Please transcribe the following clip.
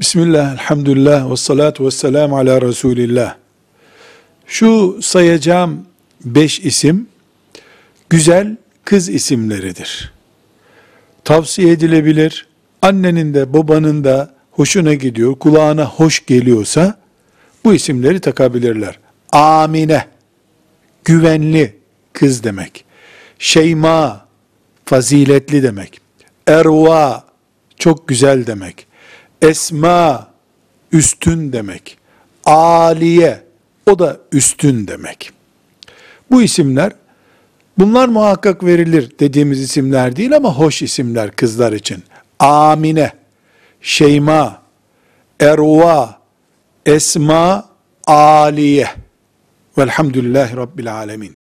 Bismillah, elhamdülillah, ve salatu ve selamu ala Resulillah. Şu sayacağım beş isim, güzel kız isimleridir. Tavsiye edilebilir, annenin de babanın da hoşuna gidiyor, kulağına hoş geliyorsa, bu isimleri takabilirler. Amine, güvenli kız demek. Şeyma, faziletli demek. Erva, çok güzel demek. Esma, üstün demek. Aliye, o da üstün demek. Bu isimler, bunlar muhakkak verilir dediğimiz isimler değil ama hoş isimler kızlar için. Amine, Şeyma, Erva, Esma, Aliye. Velhamdülillahi Rabbil Alemin.